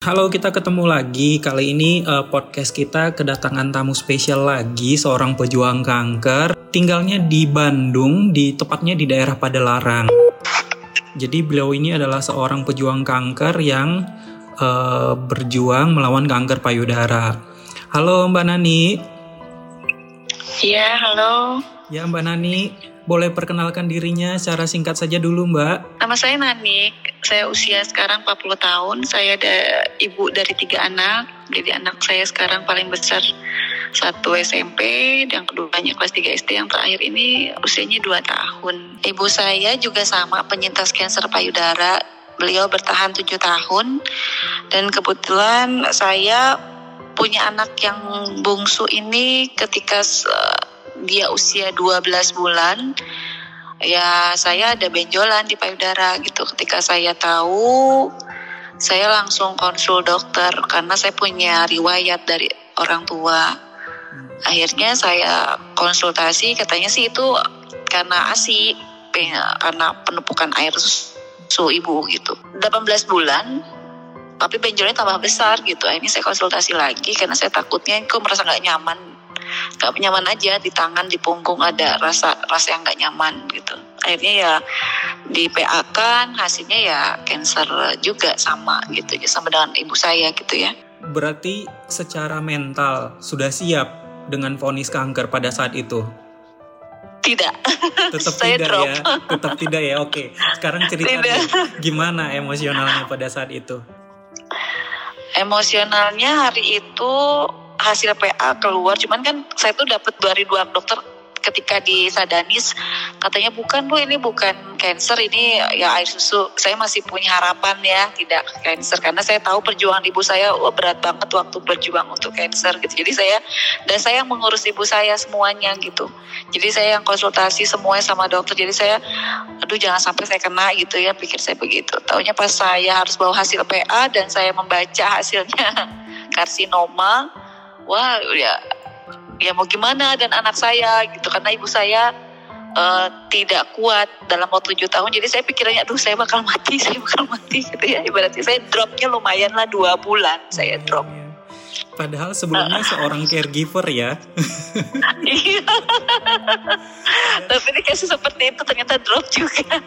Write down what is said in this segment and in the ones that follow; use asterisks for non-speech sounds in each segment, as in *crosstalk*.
Halo, kita ketemu lagi. Kali ini uh, podcast kita kedatangan tamu spesial lagi, seorang pejuang kanker. Tinggalnya di Bandung, di tepatnya di daerah Padalarang. Jadi beliau ini adalah seorang pejuang kanker yang uh, berjuang melawan kanker payudara. Halo Mbak Nani. Iya, halo. Ya Mbak Nani, boleh perkenalkan dirinya secara singkat saja dulu Mbak. Nama saya Nanik, saya usia sekarang 40 tahun, saya ada ibu dari tiga anak, jadi anak saya sekarang paling besar satu SMP, yang keduanya kelas 3 SD, yang terakhir ini usianya 2 tahun. Ibu saya juga sama penyintas kanker payudara, beliau bertahan 7 tahun, dan kebetulan saya punya anak yang bungsu ini ketika dia usia 12 bulan ya saya ada benjolan di payudara gitu. Ketika saya tahu saya langsung konsul dokter karena saya punya riwayat dari orang tua. Akhirnya saya konsultasi katanya sih itu karena ASI karena penumpukan air susu ibu gitu. 18 bulan tapi benjolnya tambah besar gitu. Ini saya konsultasi lagi karena saya takutnya kok merasa nggak nyaman nggak nyaman aja di tangan di punggung ada rasa rasa yang nggak nyaman gitu. Akhirnya ya di PA kan hasilnya ya cancer juga sama gitu. Ya sama dengan ibu saya gitu ya. Berarti secara mental sudah siap dengan vonis kanker pada saat itu? Tidak. Tetap *laughs* saya tidak drop. ya? Tetap tidak ya? Oke. Sekarang cerita gimana emosionalnya pada saat itu? Emosionalnya hari itu hasil PA keluar. Cuman kan saya tuh dapat dari dua dokter ketika di Sadanis katanya bukan bu ini bukan cancer ini ya air susu. Saya masih punya harapan ya tidak cancer. Karena saya tahu perjuangan ibu saya oh, berat banget waktu berjuang untuk cancer gitu. Jadi saya dan saya mengurus ibu saya semuanya gitu. Jadi saya yang konsultasi semuanya sama dokter. Jadi saya aduh jangan sampai saya kena gitu ya pikir saya begitu. Taunya pas saya harus bawa hasil PA dan saya membaca hasilnya *laughs* karsinoma wah ya ya mau gimana dan anak saya gitu karena ibu saya uh, tidak kuat dalam waktu tujuh tahun jadi saya pikirannya aduh saya bakal mati *laughs* saya bakal mati gitu ya ibaratnya saya dropnya lumayan lah dua bulan saya drop Padahal sebelumnya uh. *laughs* seorang caregiver ya. Iya. *laughs* Tapi ini kasus seperti itu ternyata drop juga.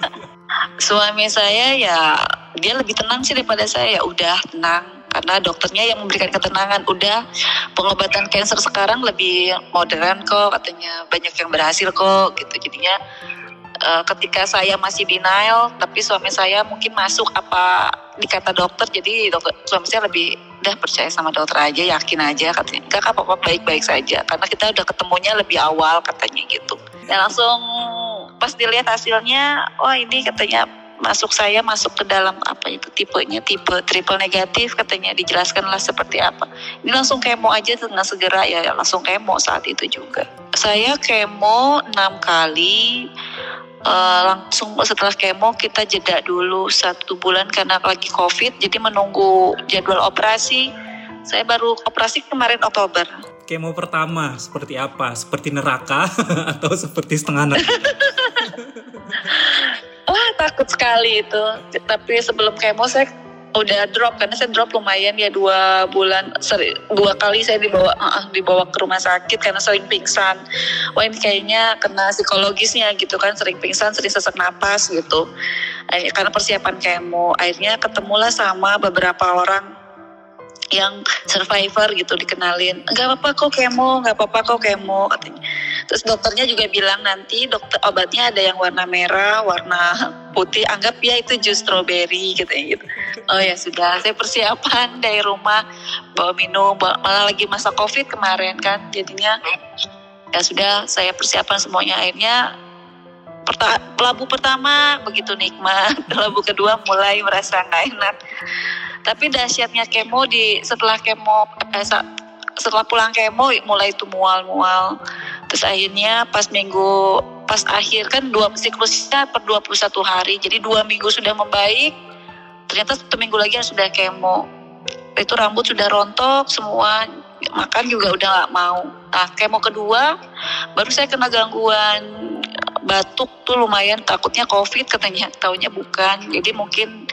Suami saya ya dia lebih tenang sih daripada saya. Ya udah tenang karena dokternya yang memberikan ketenangan. Udah pengobatan kanker sekarang lebih modern kok. Katanya banyak yang berhasil kok gitu. Jadinya uh, ketika saya masih denial tapi suami saya mungkin masuk apa dikata dokter jadi dokter suami saya lebih udah percaya sama dokter aja yakin aja katanya. Enggak apa-apa baik-baik saja. Karena kita udah ketemunya lebih awal katanya gitu. Dan langsung pas dilihat hasilnya oh ini katanya masuk saya masuk ke dalam apa itu tipenya tipe triple negatif katanya dijelaskanlah seperti apa. Ini langsung kemo aja dengan segera ya langsung kemo saat itu juga. Saya kemo enam kali uh, langsung setelah kemo kita jeda dulu satu bulan karena lagi covid jadi menunggu jadwal operasi. Saya baru operasi kemarin Oktober. Kemo pertama seperti apa? Seperti neraka *laughs* atau seperti setengah neraka *laughs* takut sekali itu. Tapi sebelum kemo saya udah drop karena saya drop lumayan ya dua bulan seri, dua kali saya dibawa uh, dibawa ke rumah sakit karena sering pingsan wah ini kayaknya kena psikologisnya gitu kan sering pingsan sering sesak napas gitu karena persiapan kemo akhirnya ketemulah sama beberapa orang yang survivor gitu dikenalin. Nggak apa-apa kok kemo nggak apa-apa kok kemo katanya. Terus dokternya juga bilang nanti dokter obatnya ada yang warna merah warna putih anggap ya itu jus strawberry gitu ya gitu. Oh ya sudah saya persiapan dari rumah bawa minum bawa, malah lagi masa covid kemarin kan jadinya ya sudah saya persiapan semuanya. Akhirnya pelabu pertama begitu nikmat. *laughs* Pelabu kedua mulai merasa nggak enak tapi dahsyatnya kemo di setelah kemo eh, setelah pulang kemo mulai itu mual-mual. Terus akhirnya pas minggu pas akhir kan dua siklusnya per 21 hari. Jadi dua minggu sudah membaik ternyata satu minggu lagi sudah kemo. Itu rambut sudah rontok semua makan juga udah gak mau. Nah kemo kedua baru saya kena gangguan batuk tuh lumayan takutnya covid katanya taunya bukan. Jadi mungkin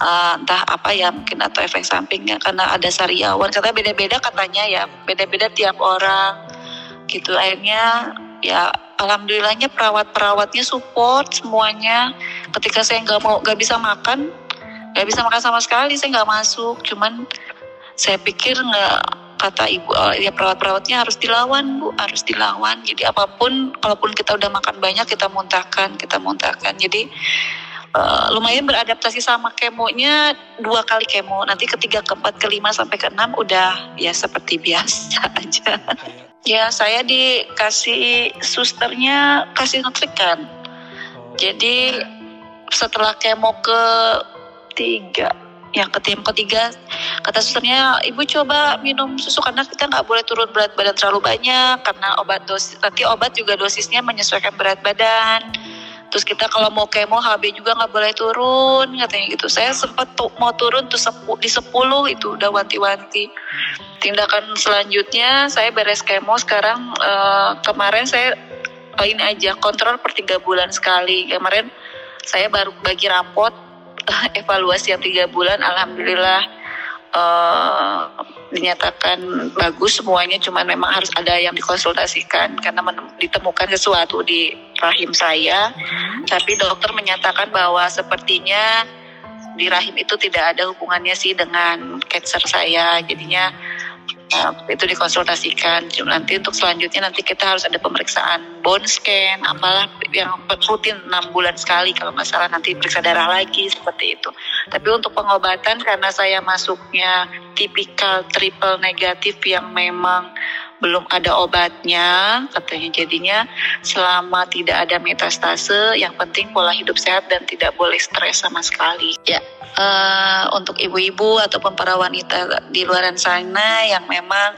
uh, entah apa ya mungkin atau efek sampingnya karena ada sariawan. Katanya beda-beda katanya ya beda-beda tiap orang gitu. Akhirnya ya alhamdulillahnya perawat-perawatnya support semuanya. Ketika saya nggak mau nggak bisa makan nggak bisa makan sama sekali saya nggak masuk. Cuman saya pikir nggak kata ibu uh, ya perawat-perawatnya harus dilawan bu harus dilawan. Jadi apa pun kalaupun kita udah makan banyak kita muntahkan kita muntahkan. Jadi uh, lumayan beradaptasi sama kemonya dua kali kemo. Nanti ketiga keempat kelima sampai keenam udah ya seperti biasa *laughs* aja. Ya saya dikasih susternya kasih nutrikan jadi setelah kemo ke tiga yang ketiga ketiga kata susternya ibu coba minum susu karena kita nggak boleh turun berat badan terlalu banyak karena obat dosis nanti obat juga dosisnya menyesuaikan berat badan terus kita kalau mau kemo HB juga nggak boleh turun katanya gitu. Saya sempat tuh mau turun tuh sepu, di 10 itu udah wanti-wanti. Tindakan selanjutnya saya beres kemo sekarang uh, kemarin saya oh ini aja kontrol per tiga bulan sekali. Kemarin saya baru bagi rapot *laughs* evaluasi yang tiga bulan alhamdulillah uh, dinyatakan bagus semuanya cuman memang harus ada yang dikonsultasikan karena ditemukan sesuatu di rahim saya hmm. tapi dokter menyatakan bahwa sepertinya di rahim itu tidak ada hubungannya sih dengan cancer saya jadinya itu dikonsultasikan. Nanti untuk selanjutnya nanti kita harus ada pemeriksaan bone scan, apalah yang rutin enam bulan sekali kalau nggak salah nanti periksa darah lagi seperti itu. Tapi untuk pengobatan karena saya masuknya tipikal triple negatif yang memang belum ada obatnya katanya jadinya selama tidak ada metastase yang penting pola hidup sehat dan tidak boleh stres sama sekali. Ya uh, untuk ibu-ibu ataupun para wanita di luar sana yang memang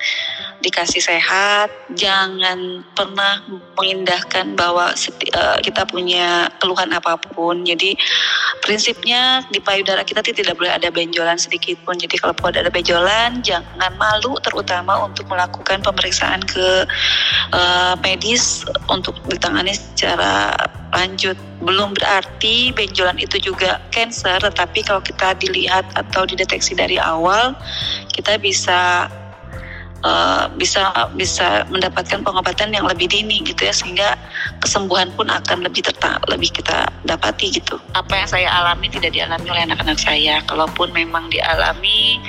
dikasih sehat, jangan pernah mengindahkan bahwa uh, kita punya keluhan apa pun. Jadi prinsipnya di payudara kita tidak boleh ada benjolan sedikit pun. Jadi kalau ada benjolan, jangan malu terutama untuk melakukan pemeriksaan ke uh, medis untuk ditangani secara lanjut. Belum berarti benjolan itu juga cancer, tetapi kalau kita dilihat atau dideteksi dari awal, kita bisa uh, bisa bisa mendapatkan pengobatan yang lebih dini gitu ya sehingga kesembuhan pun akan lebih tetap lebih kita dapati gitu. Apa yang saya alami tidak dialami oleh anak-anak saya. Kalaupun memang dialami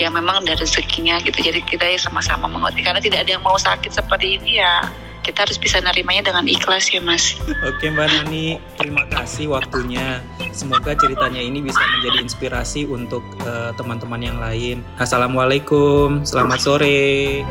ya memang dari rezekinya gitu. Jadi kita ya sama-sama mengerti karena tidak ada yang mau sakit seperti ini ya kita harus bisa nerimanya dengan ikhlas ya mas. Oke Mbak Nani, terima kasih waktunya. Semoga ceritanya ini bisa menjadi inspirasi untuk teman eh, teman-teman yang lain. Assalamualaikum, selamat sore.